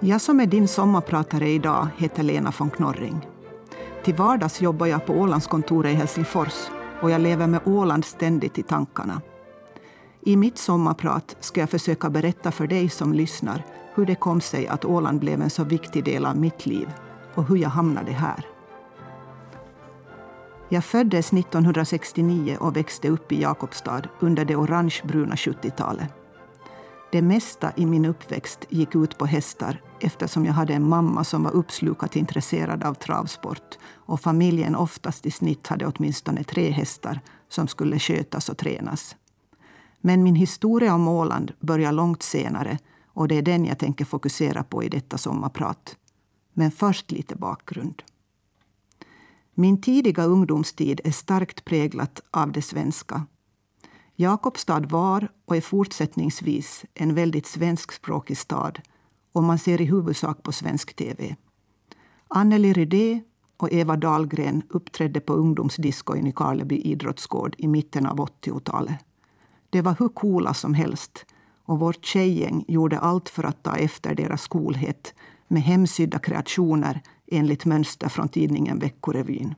Jag som är din sommarpratare idag heter Lena von Knorring. Till vardags jobbar jag på Ålandskontoret i Helsingfors och jag lever med Åland ständigt i tankarna. I mitt sommarprat ska jag försöka berätta för dig som lyssnar hur det kom sig att Åland blev en så viktig del av mitt liv och hur jag hamnade här. Jag föddes 1969 och växte upp i Jakobstad under det orangebruna 70-talet. Det mesta i min uppväxt gick ut på hästar eftersom jag hade en mamma som var uppslukat intresserad av travsport och familjen oftast i snitt hade åtminstone tre hästar som skulle skötas och tränas. Men min historia om Åland börjar långt senare och det är den jag tänker fokusera på i detta sommarprat. Men först lite bakgrund. Min tidiga ungdomstid är starkt präglat av det svenska. Jakobstad var och är fortsättningsvis en väldigt svenskspråkig stad och man ser i huvudsak på svensk tv. Anneli Rydé och Eva Dahlgren uppträdde på ungdomsdisco i Karleby idrottsgård i mitten av 80-talet. Det var hur coola som helst och vårt tjejgäng gjorde allt för att ta efter deras coolhet med hemsydda kreationer enligt mönster från tidningen Veckorevyn.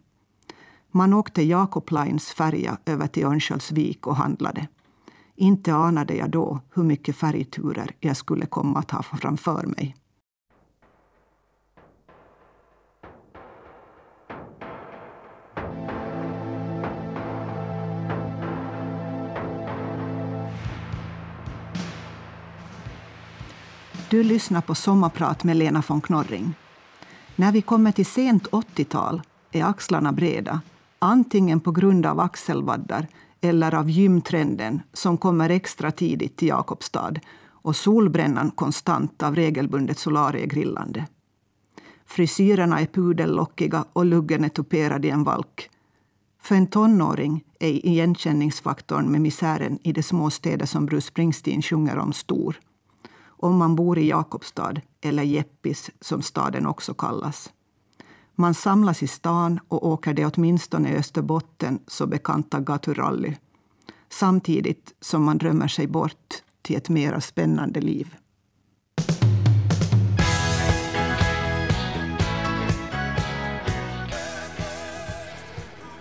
Man åkte Jacob Lines färja över till Örnsköldsvik och handlade. Inte anade jag då hur mycket färgturer jag skulle komma att ha framför mig. Du lyssnar på Sommarprat med Lena von Knorring. När vi kommer till sent 80-tal är axlarna breda, antingen på grund av axelvaddar eller av gymtrenden som kommer extra tidigt till Jakobstad och solbrännan konstant av regelbundet solariegrillande. Frisyrerna är pudellockiga och luggen är tuperad i en valk. För en tonåring är igenkänningsfaktorn med misären i de små städer som Bruce Springsteen sjunger om stor om man bor i Jakobstad, eller Jeppis som staden också kallas. Man samlas i stan och åker det åtminstone i Österbotten så bekanta gaturally samtidigt som man drömmer sig bort till ett mera spännande liv.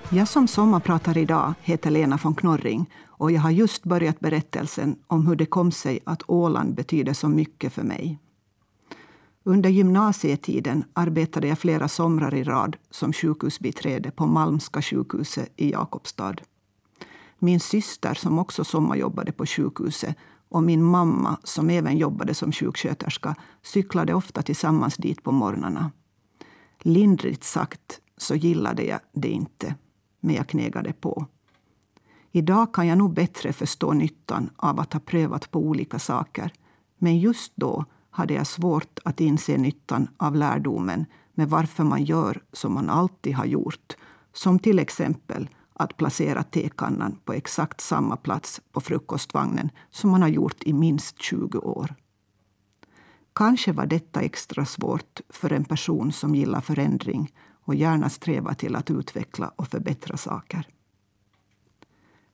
Jag som sommarpratar idag heter Lena von Knorring och jag har just börjat berättelsen om hur det kom sig att Åland betyder så mycket för mig. Under gymnasietiden arbetade jag flera somrar i rad som sjukhusbiträde på Malmska sjukhuset i Jakobstad. Min syster, som också sommarjobbade på sjukhuset och min mamma, som även jobbade som sjuksköterska cyklade ofta tillsammans dit på morgnarna. Lindrigt sagt så gillade jag det inte, men jag knegade på. Idag kan jag nog bättre förstå nyttan av att ha prövat på olika saker. Men just då hade jag svårt att inse nyttan av lärdomen med varför man gör som man alltid har gjort. Som till exempel att placera tekannan på exakt samma plats på frukostvagnen som man har gjort i minst 20 år. Kanske var detta extra svårt för en person som gillar förändring och gärna strävar till att utveckla och förbättra saker.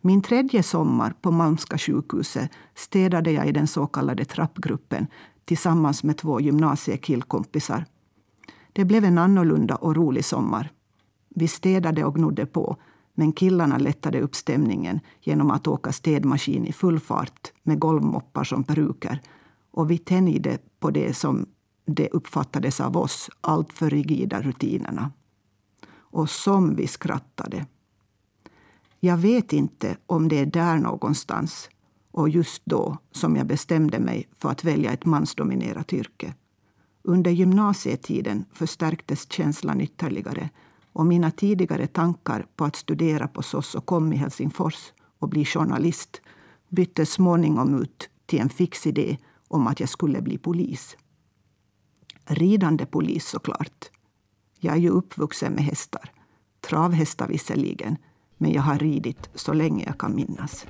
Min tredje sommar på Malmska sjukhuset städade jag i den så kallade trappgruppen tillsammans med två gymnasiekillkompisar. Det blev en annorlunda och rolig sommar. Vi städade och gnodde på, men killarna lättade upp stämningen genom att åka städmaskin i full fart med golvmoppar som peruker. Och vi tänjde på det som det uppfattades av oss alltför rigida rutinerna. Och som vi skrattade. Jag vet inte om det är där någonstans och just då som jag bestämde mig för att välja ett mansdominerat yrke. Under gymnasietiden förstärktes känslan ytterligare och mina tidigare tankar på att studera på SOS och KOM i Helsingfors och bli journalist byttes småningom ut till en fix idé om att jag skulle bli polis. Ridande polis såklart. Jag är ju uppvuxen med hästar. Travhästar visserligen, men jag har ridit så länge jag kan minnas.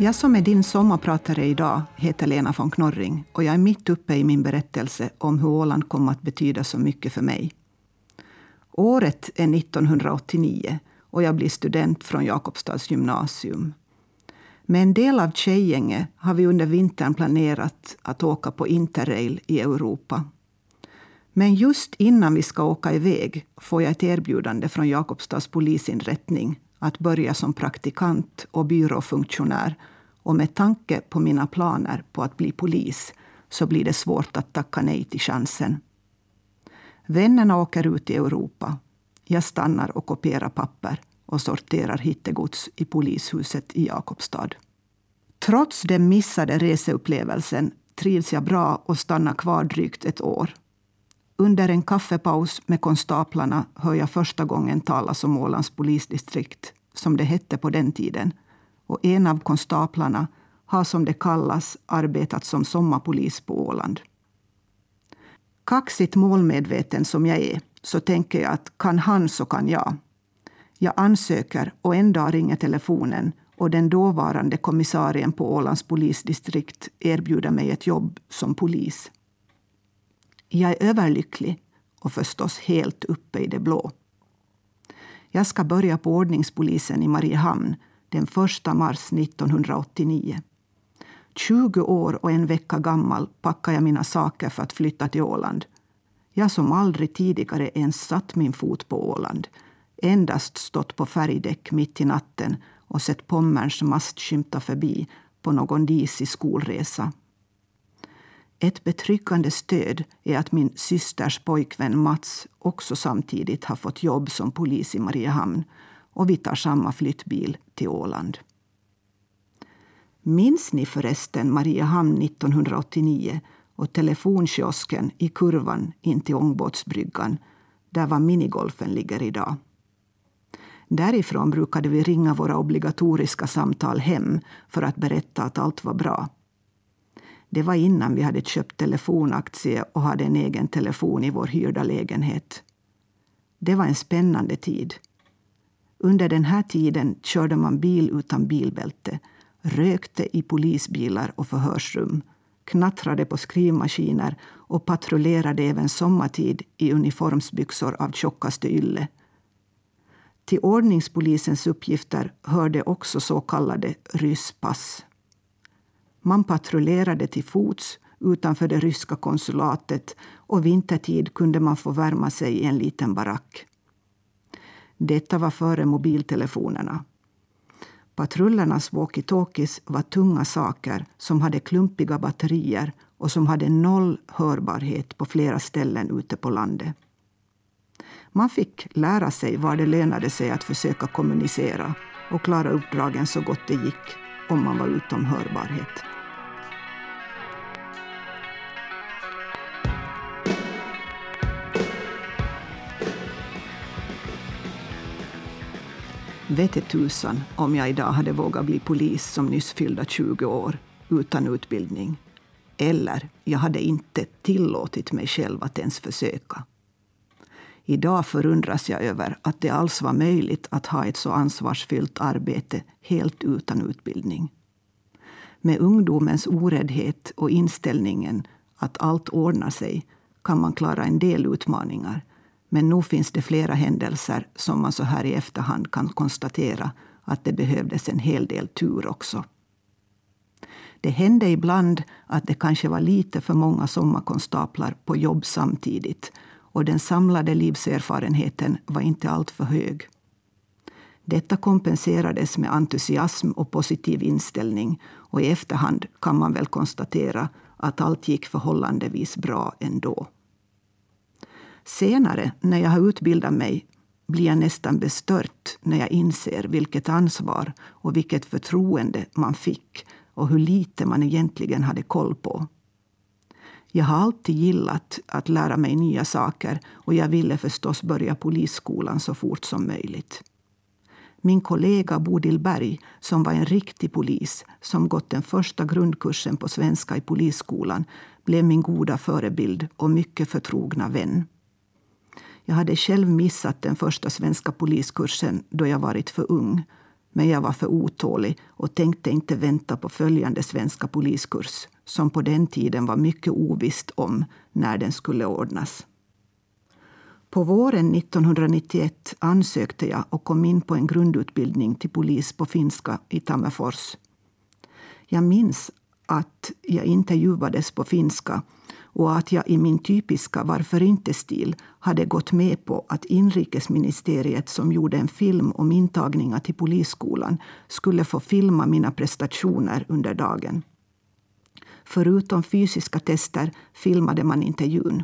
Jag som är din sommarpratare idag heter Lena von Knorring och jag är mitt uppe i min berättelse om hur Åland kom att betyda så mycket för mig. Året är 1989 och jag blir student från Jakobstads gymnasium. Med en del av tjejgänget har vi under vintern planerat att åka på interrail i Europa. Men just innan vi ska åka iväg får jag ett erbjudande från Jakobstads polisinrättning att börja som praktikant och byråfunktionär. Och med tanke på mina planer på att bli polis så blir det svårt att tacka nej till chansen. Vännerna åker ut i Europa. Jag stannar och kopierar papper och sorterar hittegods i polishuset i Jakobstad. Trots den missade reseupplevelsen trivs jag bra och stannar kvar drygt ett år. Under en kaffepaus med konstaplarna hör jag första gången talas om Ålands polisdistrikt, som det hette på den tiden. Och en av konstaplarna har som det kallas arbetat som sommarpolis på Åland. Kaxigt målmedveten som jag är så tänker jag att kan han så kan jag. Jag ansöker och en dag ringer telefonen och den dåvarande kommissarien på Ålands polisdistrikt erbjuder mig ett jobb som polis. Jag är överlycklig och förstås helt uppe i det blå. Jag ska börja på ordningspolisen i Mariehamn den 1 mars 1989. 20 år och en vecka gammal packar jag mina saker för att flytta till Åland. Jag som aldrig tidigare ens satt min fot på Åland endast stått på färgdäck mitt i natten och sett Pommerns mast skymta förbi på någon disig skolresa. Ett betryggande stöd är att min systers pojkvän Mats också samtidigt har fått jobb som polis i Mariehamn och vi tar samma flyttbil till Åland. Minns ni förresten Mariehamn 1989 och telefonkiosken i kurvan in till ångbåtsbryggan där var minigolfen ligger idag? Därifrån brukade vi ringa våra obligatoriska samtal hem för att berätta att allt var bra. Det var innan vi hade köpt telefonaktie och hade en egen telefon i vår hyrda lägenhet. Det var en spännande tid. Under den här tiden körde man bil utan bilbälte, rökte i polisbilar och förhörsrum, knattrade på skrivmaskiner och patrullerade även sommartid i uniformsbyxor av tjockaste ylle. Till ordningspolisens uppgifter hörde också så kallade rysspass. Man patrullerade till fots utanför det ryska konsulatet och vintertid kunde man få värma sig i en liten barack. Detta var före mobiltelefonerna. Patrullernas walkie-talkies var tunga saker som hade klumpiga batterier och som hade noll hörbarhet på flera ställen ute på landet. Man fick lära sig var det lönade sig att försöka kommunicera och klara uppdragen så gott det gick om man var utom hörbarhet. Vete tusan om jag idag hade vågat bli polis som nyss fyllda 20 år utan utbildning. Eller jag hade inte tillåtit mig själv att ens försöka. Idag förundras jag över att det alls var möjligt att ha ett så ansvarsfyllt arbete helt utan utbildning. Med ungdomens oräddhet och inställningen att allt ordnar sig kan man klara en del utmaningar. Men nog finns det flera händelser som man så här i efterhand kan konstatera att det behövdes en hel del tur också. Det hände ibland att det kanske var lite för många sommarkonstaplar på jobb samtidigt och den samlade livserfarenheten var inte alltför hög. Detta kompenserades med entusiasm och positiv inställning och i efterhand kan man väl konstatera att allt gick förhållandevis bra ändå. Senare, när jag har utbildat mig, blir jag nästan bestört när jag inser vilket ansvar och vilket förtroende man fick och hur lite man egentligen hade koll på. Jag har alltid gillat att lära mig nya saker och jag ville förstås börja polisskolan så fort som möjligt. Min kollega Bodil Berg, som var en riktig polis som gått den första grundkursen på svenska i polisskolan, blev min goda förebild och mycket förtrogna vän. Jag hade själv missat den första svenska poliskursen då jag varit för ung. Men jag var för otålig och tänkte inte vänta på följande svenska poliskurs som på den tiden var mycket ovisst om när den skulle ordnas. På våren 1991 ansökte jag och kom in på en grundutbildning till polis på finska i Tammerfors. Jag minns att jag intervjuades på finska och att jag i min typiska varför inte-stil hade gått med på att inrikesministeriet som gjorde en film om intagningar till polisskolan skulle få filma mina prestationer under dagen. Förutom fysiska tester filmade man intervjun.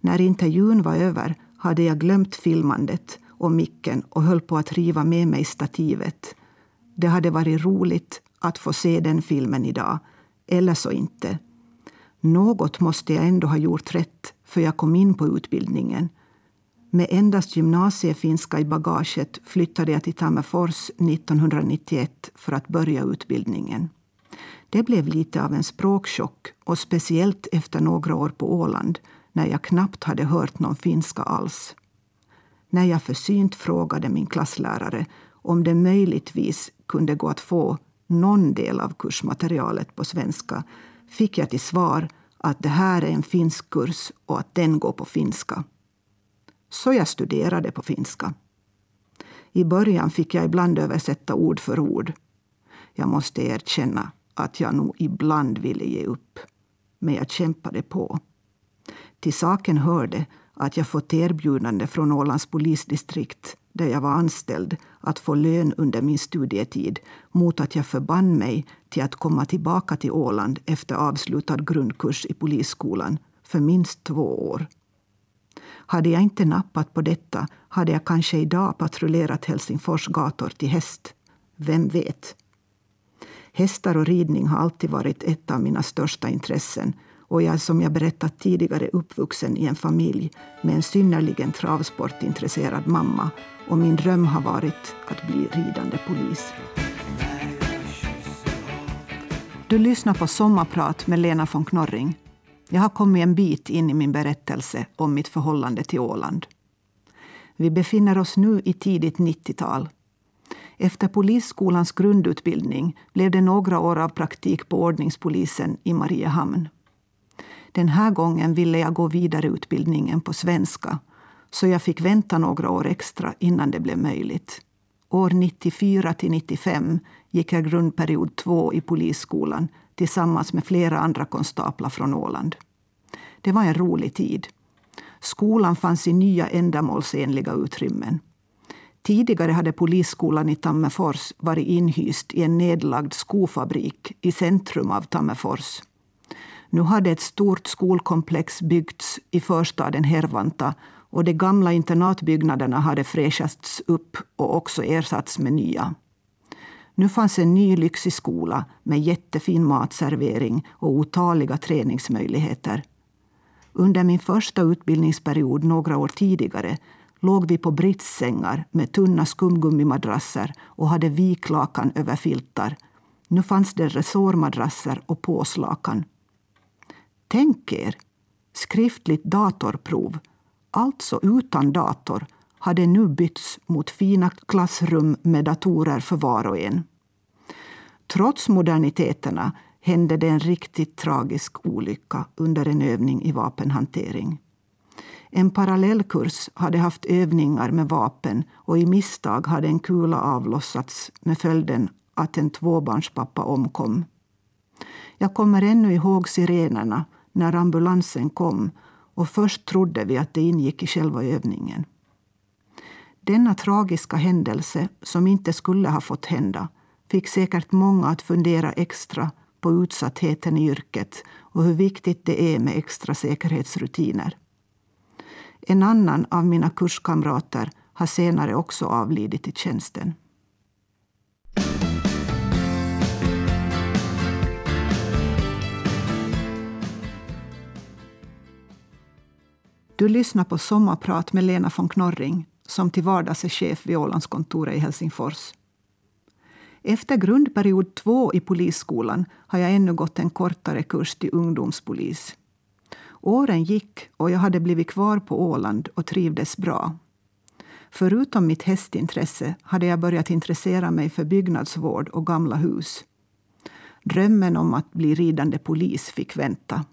När intervjun var över hade jag glömt filmandet och micken och höll på att riva med mig stativet. Det hade varit roligt att få se den filmen idag, eller så inte. Något måste jag ändå ha gjort rätt, för jag kom in på utbildningen. Med endast gymnasiefinska i bagaget flyttade jag till Tammerfors 1991 för att börja utbildningen. Det blev lite av en språkchock och speciellt efter några år på Åland när jag knappt hade hört någon finska alls. När jag försynt frågade min klasslärare om det möjligtvis kunde gå att få någon del av kursmaterialet på svenska fick jag till svar att det här är en finsk kurs och att den går på finska. Så jag studerade på finska. I början fick jag ibland översätta ord för ord. Jag måste erkänna att jag nog ibland ville ge upp. Men jag kämpade på. Till saken hörde att jag fått erbjudande från Ålands polisdistrikt där jag var anställd att få lön under min studietid mot att jag förband mig till att komma tillbaka till Åland efter avslutad grundkurs i polisskolan för minst två år. Hade jag inte nappat på detta hade jag kanske idag patrullerat Helsingfors gator till häst. Vem vet? Hästar och ridning har alltid varit ett av mina största intressen och jag är som jag berättat tidigare uppvuxen i en familj med en synnerligen travsportintresserad mamma och min dröm har varit att bli ridande polis. Du lyssnar på Sommarprat med Lena von Knorring. Jag har kommit en bit in i min berättelse om mitt förhållande till Åland. Vi befinner oss nu i tidigt 90-tal. Efter polisskolans grundutbildning blev det några år av praktik på ordningspolisen i Mariehamn. Den här gången ville jag gå vidareutbildningen på svenska så jag fick vänta några år extra innan det blev möjligt. År 94 till 95 gick jag grundperiod 2 i polisskolan tillsammans med flera andra konstaplar från Åland. Det var en rolig tid. Skolan fanns i nya ändamålsenliga utrymmen. Tidigare hade polisskolan i Tammerfors varit inhyst i en nedlagd skofabrik i centrum av Tammerfors. Nu hade ett stort skolkomplex byggts i förstaden Hervanta och de gamla internatbyggnaderna hade fräschats upp och också ersatts med nya. Nu fanns en ny lyxig skola med jättefin matservering och otaliga träningsmöjligheter. Under min första utbildningsperiod några år tidigare låg vi på britssängar med tunna skumgummimadrasser och hade viklakan över filtar. Nu fanns det resårmadrasser och påslakan. Tänk er, skriftligt datorprov, alltså utan dator, hade nu bytts mot fina klassrum med datorer för var och en. Trots moderniteterna hände det en riktigt tragisk olycka under en övning i vapenhantering. En parallellkurs hade haft övningar med vapen och i misstag hade en kula avlossats med följden att en tvåbarnspappa omkom. Jag kommer ännu ihåg sirenerna när ambulansen kom och först trodde vi att det ingick i själva övningen. Denna tragiska händelse, som inte skulle ha fått hända, fick säkert många att fundera extra på utsattheten i yrket och hur viktigt det är med extra säkerhetsrutiner. En annan av mina kurskamrater har senare också avlidit i tjänsten. Du lyssnar på Sommarprat med Lena von Knorring som till vardags är chef vid Ålandskontoret i Helsingfors. Efter grundperiod två i polisskolan har jag ännu gått en kortare kurs till ungdomspolis. Åren gick och jag hade blivit kvar på Åland och trivdes bra. Förutom mitt hästintresse hade jag börjat intressera mig för byggnadsvård och gamla hus. Drömmen om att bli ridande polis fick vänta.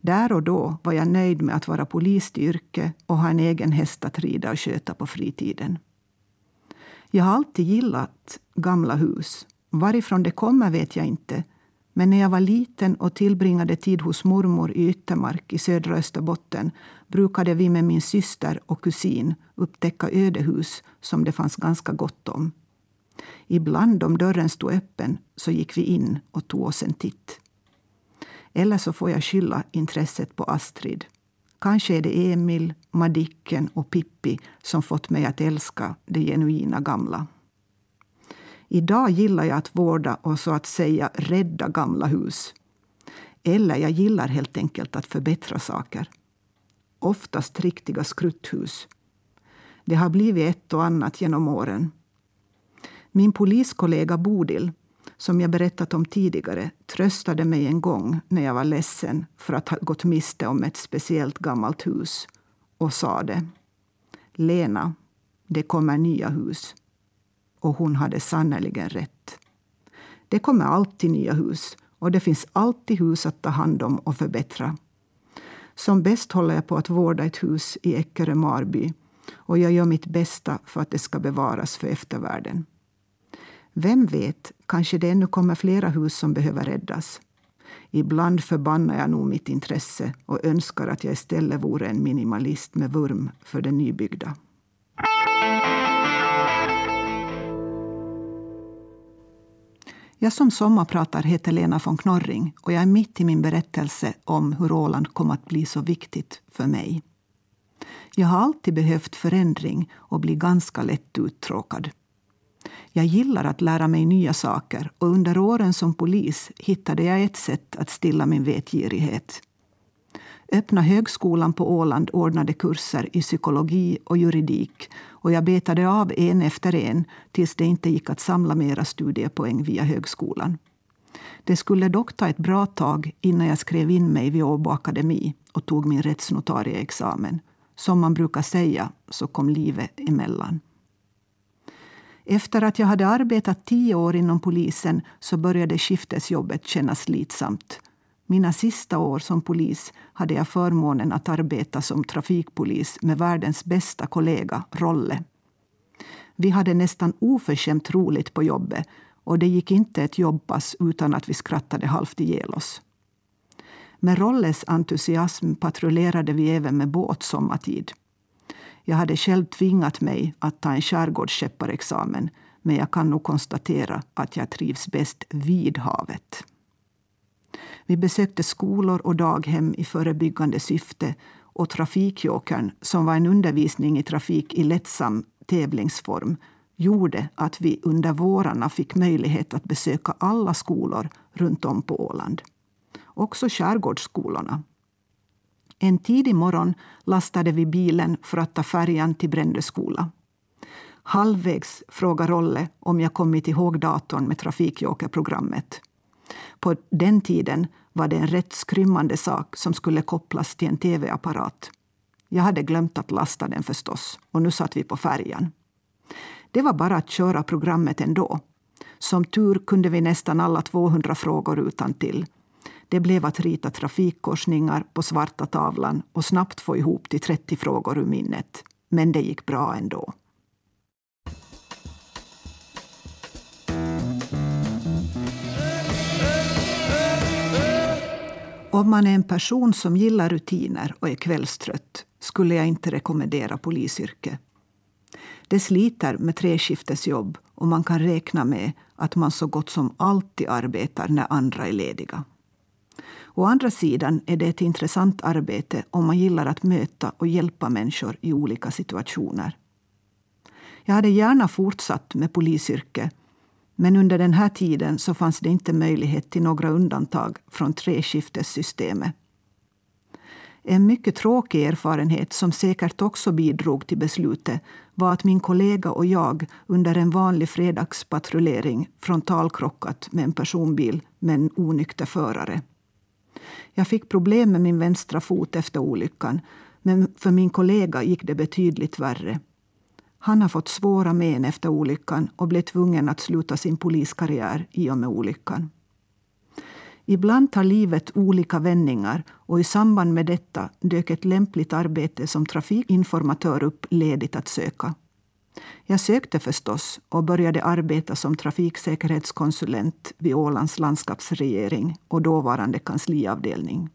Där och då var jag nöjd med att vara polis till yrke och ha en egen häst att rida och köta på fritiden. Jag har alltid gillat gamla hus. Varifrån det kommer vet jag inte. Men när jag var liten och tillbringade tid hos mormor i Yttermark i södra Österbotten brukade vi med min syster och kusin upptäcka ödehus som det fanns ganska gott om. Ibland om dörren stod öppen så gick vi in och tog oss en titt. Eller så får jag skylla intresset på Astrid. Kanske är det Emil, Madicken och Pippi som fått mig att älska det genuina gamla. Idag gillar jag att vårda och så att säga rädda gamla hus. Eller jag gillar helt enkelt att förbättra saker. Oftast riktiga skrutthus. Det har blivit ett och annat genom åren. Min poliskollega Bodil som jag berättat om tidigare, tröstade mig en gång när jag var ledsen för att ha gått miste om ett speciellt gammalt hus och sade Lena, det kommer nya hus. Och hon hade sannerligen rätt. Det kommer alltid nya hus och det finns alltid hus att ta hand om och förbättra. Som bäst håller jag på att vårda ett hus i Eckerö Marby och jag gör mitt bästa för att det ska bevaras för eftervärlden. Vem vet, kanske det ännu kommer flera hus som behöver räddas. Ibland förbannar jag nog mitt intresse och önskar att jag istället vore en minimalist med vurm för det nybyggda. Jag som sommarpratar heter Lena von Knorring och jag är mitt i min berättelse om hur Åland kom att bli så viktigt för mig. Jag har alltid behövt förändring och blir ganska lätt uttråkad. Jag gillar att lära mig nya saker och under åren som polis hittade jag ett sätt att stilla min vetgirighet. Öppna högskolan på Åland ordnade kurser i psykologi och juridik och jag betade av en efter en tills det inte gick att samla mera studiepoäng via högskolan. Det skulle dock ta ett bra tag innan jag skrev in mig vid Åbo Akademi och tog min rättsnotarieexamen. Som man brukar säga så kom livet emellan. Efter att jag hade arbetat tio år inom polisen så började skiftesjobbet kännas slitsamt. Mina sista år som polis hade jag förmånen att arbeta som trafikpolis med världens bästa kollega, Rolle. Vi hade nästan oförskämt roligt på jobbet och det gick inte ett jobbpass utan att vi skrattade halvt ihjäl oss. Med Rolles entusiasm patrullerade vi även med båt sommartid. Jag hade själv tvingat mig att ta en skärgårdsskepparexamen men jag kan nog konstatera att jag trivs bäst vid havet. Vi besökte skolor och daghem i förebyggande syfte och Trafikjokern, som var en undervisning i trafik i lättsam tävlingsform, gjorde att vi under vårarna fick möjlighet att besöka alla skolor runt om på Åland. Också skärgårdsskolorna en tidig morgon lastade vi bilen för att ta färjan till Brändö skola. Halvvägs frågade Rolle om jag kommit ihåg datorn med trafikjokerprogrammet. På den tiden var det en rätt skrymmande sak som skulle kopplas till en tv-apparat. Jag hade glömt att lasta den förstås och nu satt vi på färjan. Det var bara att köra programmet ändå. Som tur kunde vi nästan alla 200 frågor utan till det blev att rita trafikkorsningar på svarta tavlan och snabbt få ihop till 30 frågor ur minnet. Men det gick bra ändå. Om man är en person som gillar rutiner och är kvällstrött skulle jag inte rekommendera polisyrke. Det sliter med treskiftesjobb och man kan räkna med att man så gott som alltid arbetar när andra är lediga. Å andra sidan är det ett intressant arbete om man gillar att möta och hjälpa människor i olika situationer. Jag hade gärna fortsatt med polisyrke men under den här tiden så fanns det inte möjlighet till några undantag från treskiftessystemet. En mycket tråkig erfarenhet som säkert också bidrog till beslutet var att min kollega och jag under en vanlig fredagspatrullering frontalkrockat med en personbil med en onykter förare. Jag fick problem med min vänstra fot efter olyckan men för min kollega gick det betydligt värre. Han har fått svåra men efter olyckan och blev tvungen att sluta sin poliskarriär i och med olyckan. Ibland tar livet olika vändningar och i samband med detta dök ett lämpligt arbete som trafikinformatör upp ledigt att söka. Jag sökte förstås och började arbeta som trafiksäkerhetskonsulent vid Ålands landskapsregering och dåvarande kansliavdelning.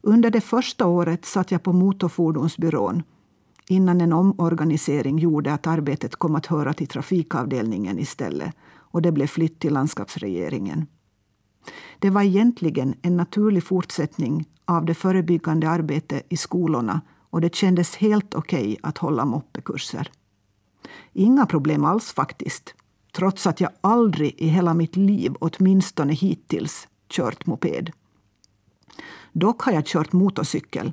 Under det första året satt jag på Motorfordonsbyrån innan en omorganisering gjorde att arbetet kom att höra till trafikavdelningen istället och det blev flytt till landskapsregeringen. Det var egentligen en naturlig fortsättning av det förebyggande arbetet i skolorna och det kändes helt okej okay att hålla moppekurser. Inga problem alls faktiskt, trots att jag aldrig i hela mitt liv, åtminstone hittills, kört moped. Dock har jag kört motorcykel.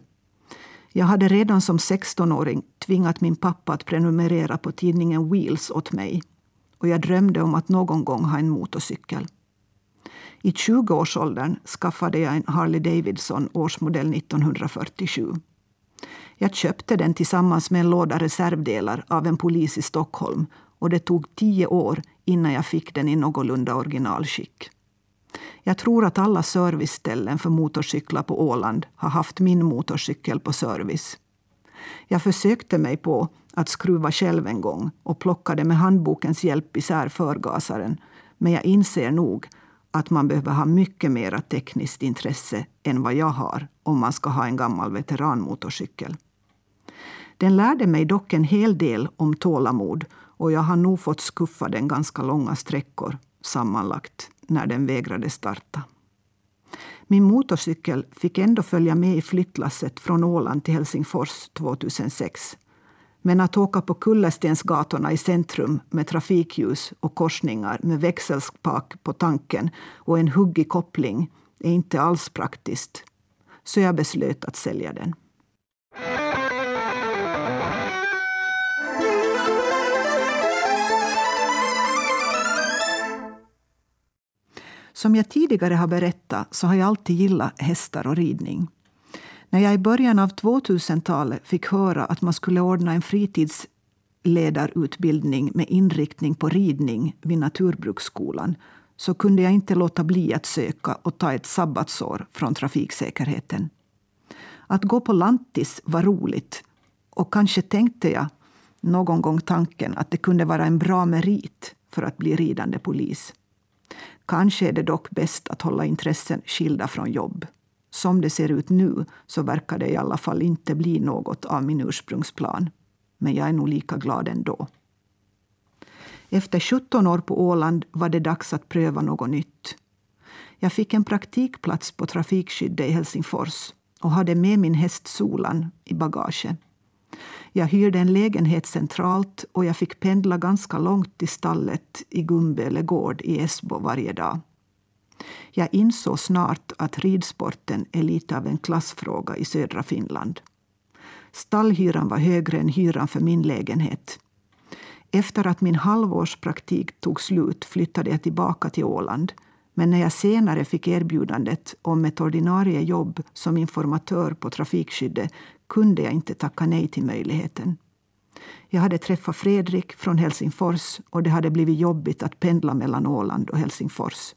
Jag hade redan som 16-åring tvingat min pappa att prenumerera på tidningen Wheels åt mig och jag drömde om att någon gång ha en motorcykel. I 20-årsåldern skaffade jag en Harley Davidson årsmodell 1947. Jag köpte den tillsammans med en låda reservdelar av en polis i Stockholm och det tog tio år innan jag fick den i någorlunda originalskick. Jag tror att alla serviceställen för motorcyklar på Åland har haft min motorcykel på service. Jag försökte mig på att skruva själv en gång och plockade med handbokens hjälp isär förgasaren. Men jag inser nog att man behöver ha mycket mer tekniskt intresse än vad jag har om man ska ha en gammal veteranmotorcykel. Den lärde mig dock en hel del om tålamod och jag har nog fått skuffa den ganska långa sträckor sammanlagt när den vägrade starta. Min motorcykel fick ändå följa med i flyttlasset från Åland till Helsingfors 2006. Men att åka på kullerstensgatorna i centrum med trafikljus och korsningar med växelspak på tanken och en huggig koppling är inte alls praktiskt. Så jag beslöt att sälja den. Som jag tidigare har berättat så har jag alltid gillat hästar och ridning. När jag i början av 2000-talet fick höra att man skulle ordna en fritidsledarutbildning med inriktning på ridning vid Naturbruksskolan så kunde jag inte låta bli att söka och ta ett sabbatsår från trafiksäkerheten. Att gå på lantis var roligt och kanske tänkte jag någon gång tanken att det kunde vara en bra merit för att bli ridande polis. Kanske är det dock bäst att hålla intressen skilda från jobb. Som det ser ut nu så verkar det i alla fall inte bli något av min ursprungsplan. Men jag är nog lika glad ändå. Efter 17 år på Åland var det dags att pröva något nytt. Jag fick en praktikplats på trafikskyddet i Helsingfors och hade med min häst Solan i bagaget. Jag hyrde en lägenhet centralt och jag fick pendla ganska långt till stallet i Gumböle gård i Esbo varje dag. Jag insåg snart att ridsporten är lite av en klassfråga i södra Finland. Stallhyran var högre än hyran för min lägenhet. Efter att min halvårspraktik tog slut flyttade jag tillbaka till Åland. Men när jag senare fick erbjudandet om ett ordinarie jobb som informatör på trafikskyddet kunde jag inte tacka nej till möjligheten. Jag hade träffat Fredrik från Helsingfors och det hade blivit jobbigt att pendla mellan Åland och Helsingfors.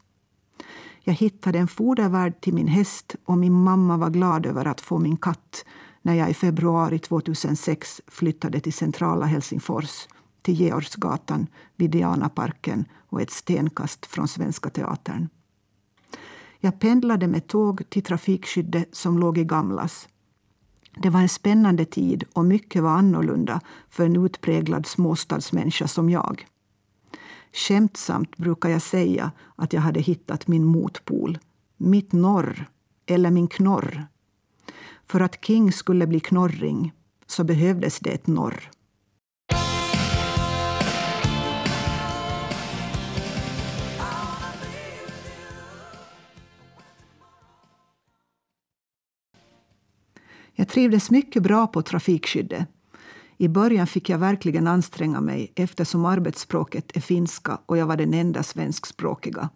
Jag hittade en fodervärd till min häst och min mamma var glad över att få min katt när jag i februari 2006 flyttade till centrala Helsingfors till Georgsgatan vid Dianaparken och ett stenkast från Svenska Teatern. Jag pendlade med tåg till trafikskyddet som låg i Gamlas det var en spännande tid och mycket var annorlunda för en utpräglad småstadsmänniska som jag. Skämtsamt brukar jag säga att jag hade hittat min motpol, mitt norr, eller min knorr. För att King skulle bli knorring så behövdes det ett norr. Jag trivdes mycket bra på trafikskyddet. I början fick jag verkligen anstränga mig eftersom arbetsspråket är finska och jag var den enda svenskspråkiga.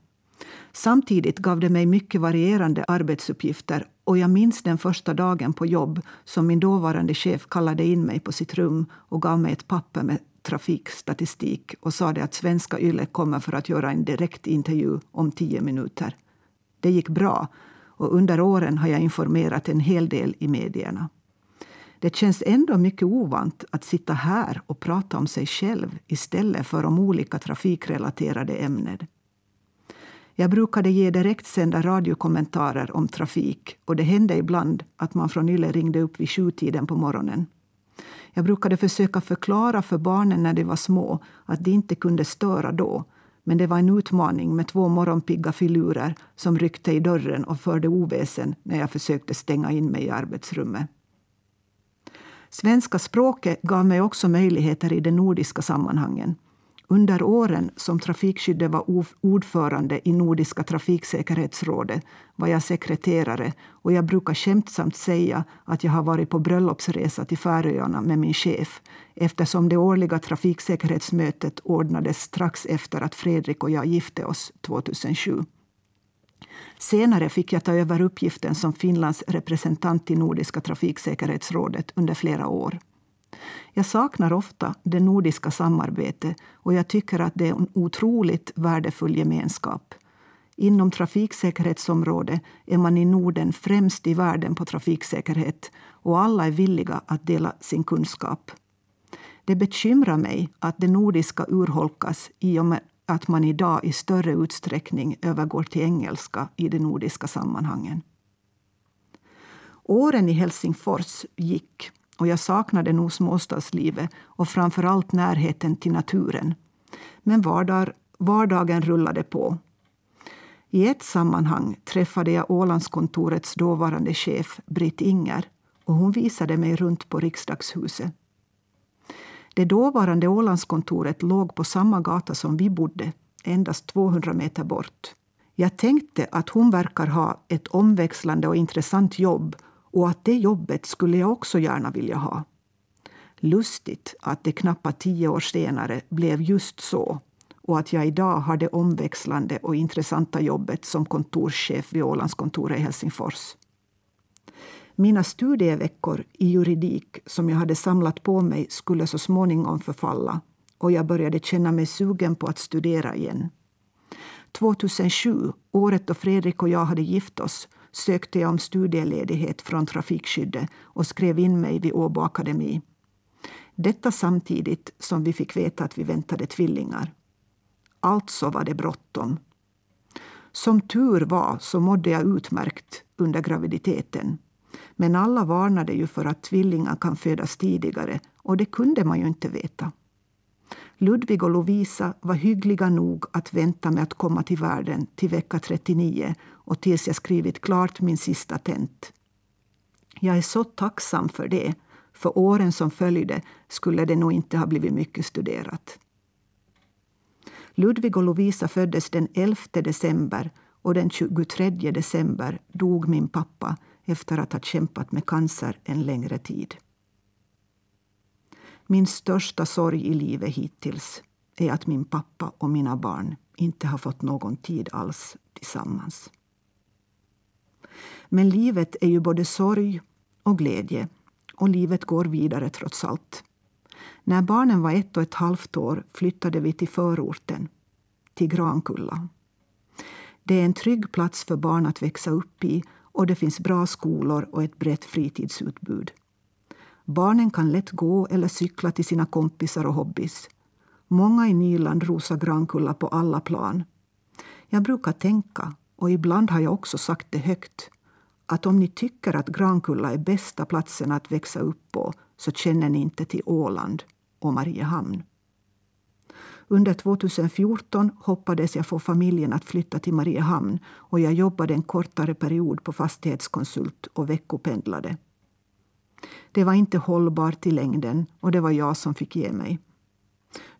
Samtidigt gav det mig mycket varierande arbetsuppgifter och jag minns den första dagen på jobb som min dåvarande chef kallade in mig på sitt rum och gav mig ett papper med trafikstatistik och sa att Svenska Yle kommer för att göra en direktintervju om tio minuter. Det gick bra och under åren har jag informerat en hel del i medierna. Det känns ändå mycket ovant att sitta här och prata om sig själv istället för om olika trafikrelaterade ämnen. Jag brukade ge direktsända radiokommentarer om trafik och det hände ibland att man från Yle ringde upp vid sjutiden på morgonen. Jag brukade försöka förklara för barnen när de var små att de inte kunde störa då. Men det var en utmaning med två morgonpigga filurer som ryckte i dörren och förde oväsen när jag försökte stänga in mig i arbetsrummet. Svenska språket gav mig också möjligheter i de nordiska sammanhangen. Under åren som Trafikskyddet var ordförande i Nordiska trafiksäkerhetsrådet var jag sekreterare och jag brukar skämtsamt säga att jag har varit på bröllopsresa till Färöarna med min chef eftersom det årliga trafiksäkerhetsmötet ordnades strax efter att Fredrik och jag gifte oss 2007. Senare fick jag ta över uppgiften som Finlands representant i Nordiska trafiksäkerhetsrådet under flera år. Jag saknar ofta det nordiska samarbetet och jag tycker att det är en otroligt värdefull gemenskap. Inom trafiksäkerhetsområdet är man i Norden främst i världen på trafiksäkerhet och alla är villiga att dela sin kunskap. Det bekymrar mig att det nordiska urholkas i och med att man idag i större utsträckning övergår till engelska i de nordiska sammanhangen. Åren i Helsingfors gick och jag saknade nog småstadslivet och framför allt närheten till naturen. Men vardag, vardagen rullade på. I ett sammanhang träffade jag Ålandskontorets dåvarande chef Britt Inger och hon visade mig runt på riksdagshuset. Det dåvarande Ålandskontoret låg på samma gata som vi bodde, endast 200 meter bort. Jag tänkte att hon verkar ha ett omväxlande och intressant jobb och att det jobbet skulle jag också gärna vilja ha. Lustigt att det knappt tio år senare blev just så och att jag idag har det omväxlande och intressanta jobbet som kontorschef vid Ålandskontoret i Helsingfors. Mina studieveckor i juridik som jag hade samlat på mig skulle så småningom förfalla och jag började känna mig sugen på att studera igen. 2007, året då Fredrik och jag hade gift oss, sökte jag om studieledighet från trafikskyddet och skrev in mig vid Åbo Akademi. Detta samtidigt som vi fick veta att vi väntade tvillingar. Alltså var det bråttom. Som tur var så mådde jag utmärkt under graviditeten. Men alla varnade ju för att tvillingar kan födas tidigare och det kunde man ju inte veta. Ludvig och Lovisa var hyggliga nog att vänta med att komma till världen till vecka 39 och tills jag skrivit klart min sista tent. Jag är så tacksam för det, för åren som följde skulle det nog inte ha blivit mycket studerat. Ludvig och Lovisa föddes den 11 december och den 23 december dog min pappa efter att ha kämpat med cancer en längre tid. Min största sorg i livet hittills är att min pappa och mina barn inte har fått någon tid alls tillsammans. Men livet är ju både sorg och glädje och livet går vidare trots allt. När barnen var ett och ett halvt år flyttade vi till förorten, till Grankulla. Det är en trygg plats för barn att växa upp i och det finns bra skolor och ett brett fritidsutbud. Barnen kan lätt gå eller cykla till sina kompisar och hobbys. Många i Nyland rosar Grankulla på alla plan. Jag brukar tänka, och ibland har jag också sagt det högt, att om ni tycker att Grankulla är bästa platsen att växa upp på så känner ni inte till Åland och Mariehamn. Under 2014 hoppades jag få familjen att flytta till Mariehamn och jag jobbade en kortare period på fastighetskonsult och veckopendlade. Det var inte hållbart i längden och det var jag som fick ge mig.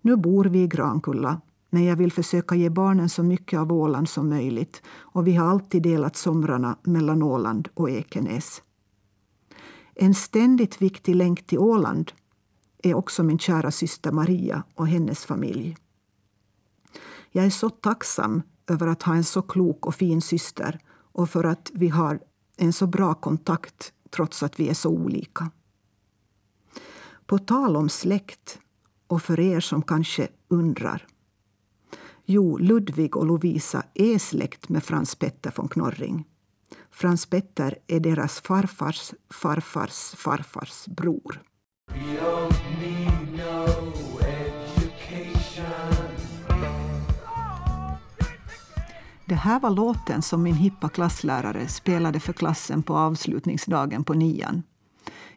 Nu bor vi i Grankulla men jag vill försöka ge barnen så mycket av Åland som möjligt och vi har alltid delat somrarna mellan Åland och Ekenäs. En ständigt viktig länk till Åland är också min kära syster Maria och hennes familj. Jag är så tacksam över att ha en så klok och fin syster och för att vi har en så bra kontakt trots att vi är så olika. På tal om släkt, och för er som kanske undrar. Jo, Ludvig och Lovisa är släkt med Frans Petter von Knorring. Frans Petter är deras farfars farfars farfars bror. Det här var låten som min hippa klasslärare spelade för klassen på avslutningsdagen på nian.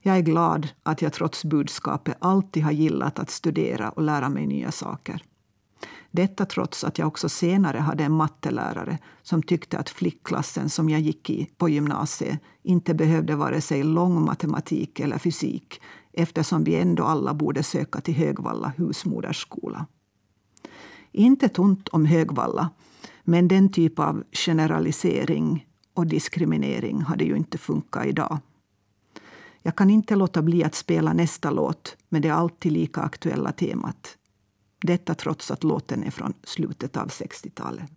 Jag är glad att jag trots budskapet alltid har gillat att studera och lära mig nya saker. Detta trots att jag också senare hade en mattelärare som tyckte att flickklassen som jag gick i på gymnasiet inte behövde vare sig lång matematik eller fysik eftersom vi ändå alla borde söka till Högvalla husmodersskola. Inte tunt om Högvalla, men den typ av generalisering och diskriminering hade ju inte funkat idag. Jag kan inte låta bli att spela nästa låt med det alltid lika aktuella temat. Detta trots att låten är från slutet av 60-talet.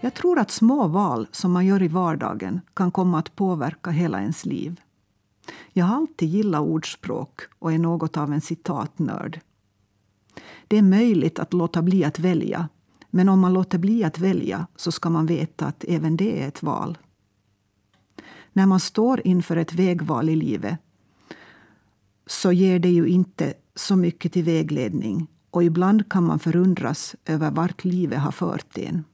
Jag tror att små val som man gör i vardagen kan komma att påverka hela ens liv. Jag har alltid gillat ordspråk och är något av en citatnörd. Det är möjligt att låta bli att välja men om man låter bli att välja så ska man veta att även det är ett val. När man står inför ett vägval i livet så ger det ju inte så mycket till vägledning och ibland kan man förundras över vart livet har fört en.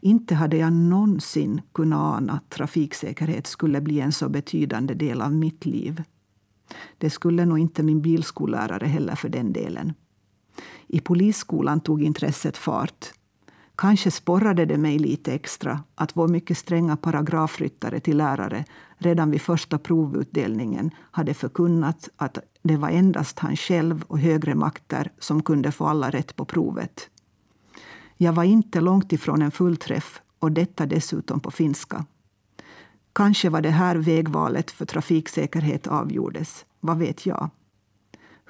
Inte hade jag någonsin kunnat ana att trafiksäkerhet skulle bli en så betydande del av mitt liv. Det skulle nog inte min bilskollärare heller för den delen. I polisskolan tog intresset fart. Kanske sporrade det mig lite extra att vår mycket stränga paragrafryttare till lärare redan vid första provutdelningen hade förkunnat att det var endast han själv och högre makter som kunde få alla rätt på provet. Jag var inte långt ifrån en fullträff och detta dessutom på finska. Kanske var det här vägvalet för trafiksäkerhet avgjordes. Vad vet jag?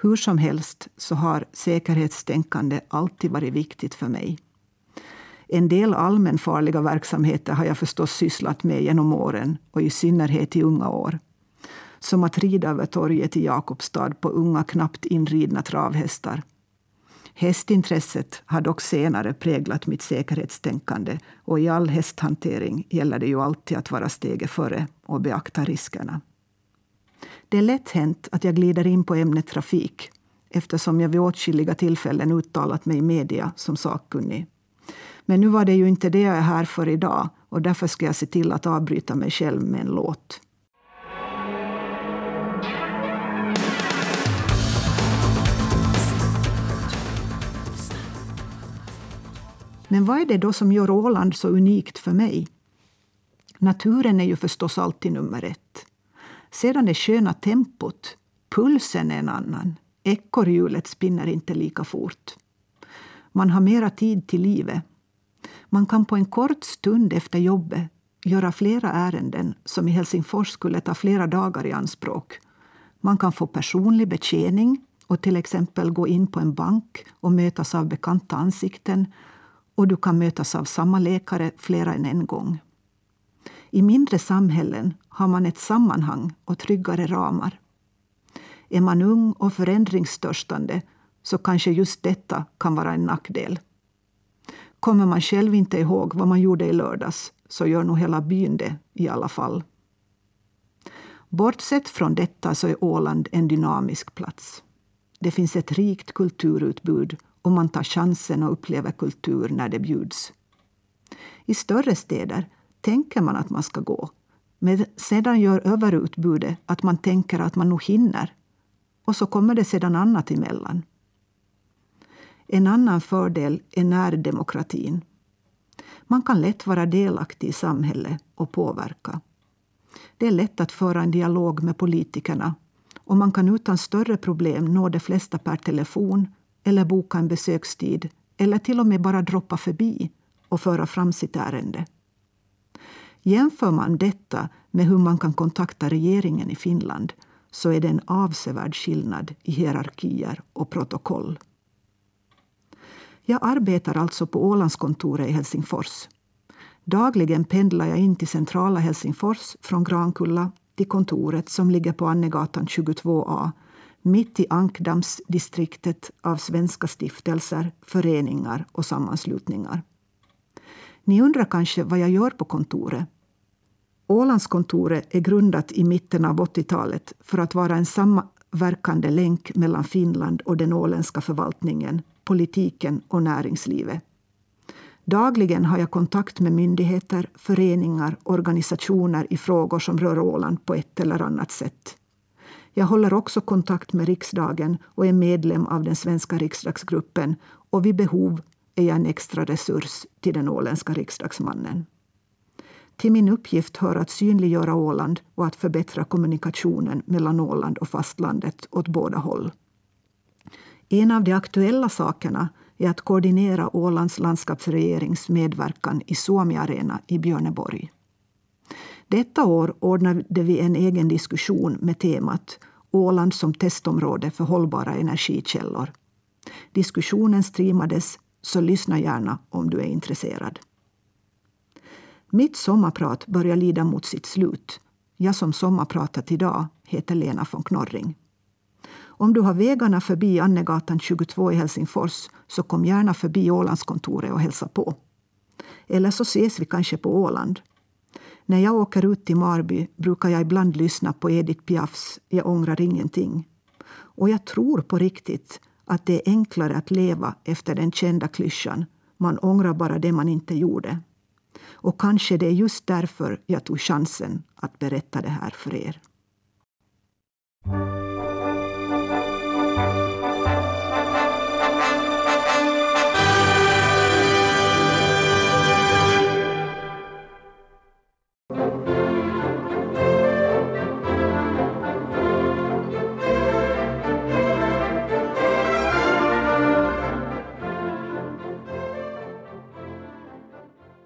Hur som helst så har säkerhetstänkande alltid varit viktigt för mig. En del allmänfarliga verksamheter har jag förstås sysslat med genom åren och i synnerhet i unga år. Som att rida över torget i Jakobstad på unga, knappt inridna travhästar Hästintresset har dock senare präglat mitt säkerhetstänkande och i all hästhantering gäller det ju alltid att vara steget före och beakta riskerna. Det är lätt hänt att jag glider in på ämnet trafik eftersom jag vid åtskilliga tillfällen uttalat mig i media som sakkunnig. Men nu var det ju inte det jag är här för idag och därför ska jag se till att avbryta mig själv med en låt. Men vad är det då som gör Åland så unikt för mig? Naturen är ju förstås alltid nummer ett. Sedan det sköna tempot. Pulsen är en annan. Ekorrhjulet spinner inte lika fort. Man har mera tid till livet. Man kan på en kort stund efter jobbet göra flera ärenden som i Helsingfors skulle ta flera dagar i anspråk. Man kan få personlig betjäning och till exempel gå in på en bank och mötas av bekanta ansikten och du kan mötas av samma läkare flera än en gång. I mindre samhällen har man ett sammanhang och tryggare ramar. Är man ung och förändringstörstande så kanske just detta kan vara en nackdel. Kommer man själv inte ihåg vad man gjorde i lördags så gör nog hela byn det i alla fall. Bortsett från detta så är Åland en dynamisk plats. Det finns ett rikt kulturutbud och man tar chansen och upplever kultur när det bjuds. I större städer tänker man att man ska gå men sedan gör överutbudet att man tänker att man nog hinner. Och så kommer det sedan annat emellan. En annan fördel är närdemokratin. Man kan lätt vara delaktig i samhället och påverka. Det är lätt att föra en dialog med politikerna och man kan utan större problem nå de flesta per telefon eller boka en besökstid eller till och med bara droppa förbi och föra fram sitt ärende. Jämför man detta med hur man kan kontakta regeringen i Finland så är det en avsevärd skillnad i hierarkier och protokoll. Jag arbetar alltså på Ålandskontoret i Helsingfors. Dagligen pendlar jag in till centrala Helsingfors från Grankulla till kontoret som ligger på Annegatan 22A mitt i ankdammsdistriktet av svenska stiftelser, föreningar och sammanslutningar. Ni undrar kanske vad jag gör på kontoret? Ålandskontoret är grundat i mitten av 80-talet för att vara en samverkande länk mellan Finland och den åländska förvaltningen, politiken och näringslivet. Dagligen har jag kontakt med myndigheter, föreningar, organisationer i frågor som rör Åland på ett eller annat sätt. Jag håller också kontakt med riksdagen och är medlem av den svenska riksdagsgruppen och vid behov är jag en extra resurs till den åländska riksdagsmannen. Till min uppgift hör att synliggöra Åland och att förbättra kommunikationen mellan Åland och fastlandet åt båda håll. En av de aktuella sakerna är att koordinera Ålands landskapsregerings medverkan i Suomi Arena i Björneborg. Detta år ordnade vi en egen diskussion med temat Åland som testområde för hållbara energikällor. Diskussionen streamades, så lyssna gärna om du är intresserad. Mitt sommarprat börjar lida mot sitt slut. Jag som sommarpratat idag heter Lena von Knorring. Om du har vägarna förbi Annegatan 22 i Helsingfors så kom gärna förbi Ålandskontoret och hälsa på. Eller så ses vi kanske på Åland. När jag åker ut till Marby brukar jag ibland lyssna på Edith Piafs Jag ångrar ingenting. Och jag tror på riktigt att det är enklare att leva efter den kända klyschan man ångrar bara det man inte gjorde. Och kanske det är just därför jag tog chansen att berätta det här för er.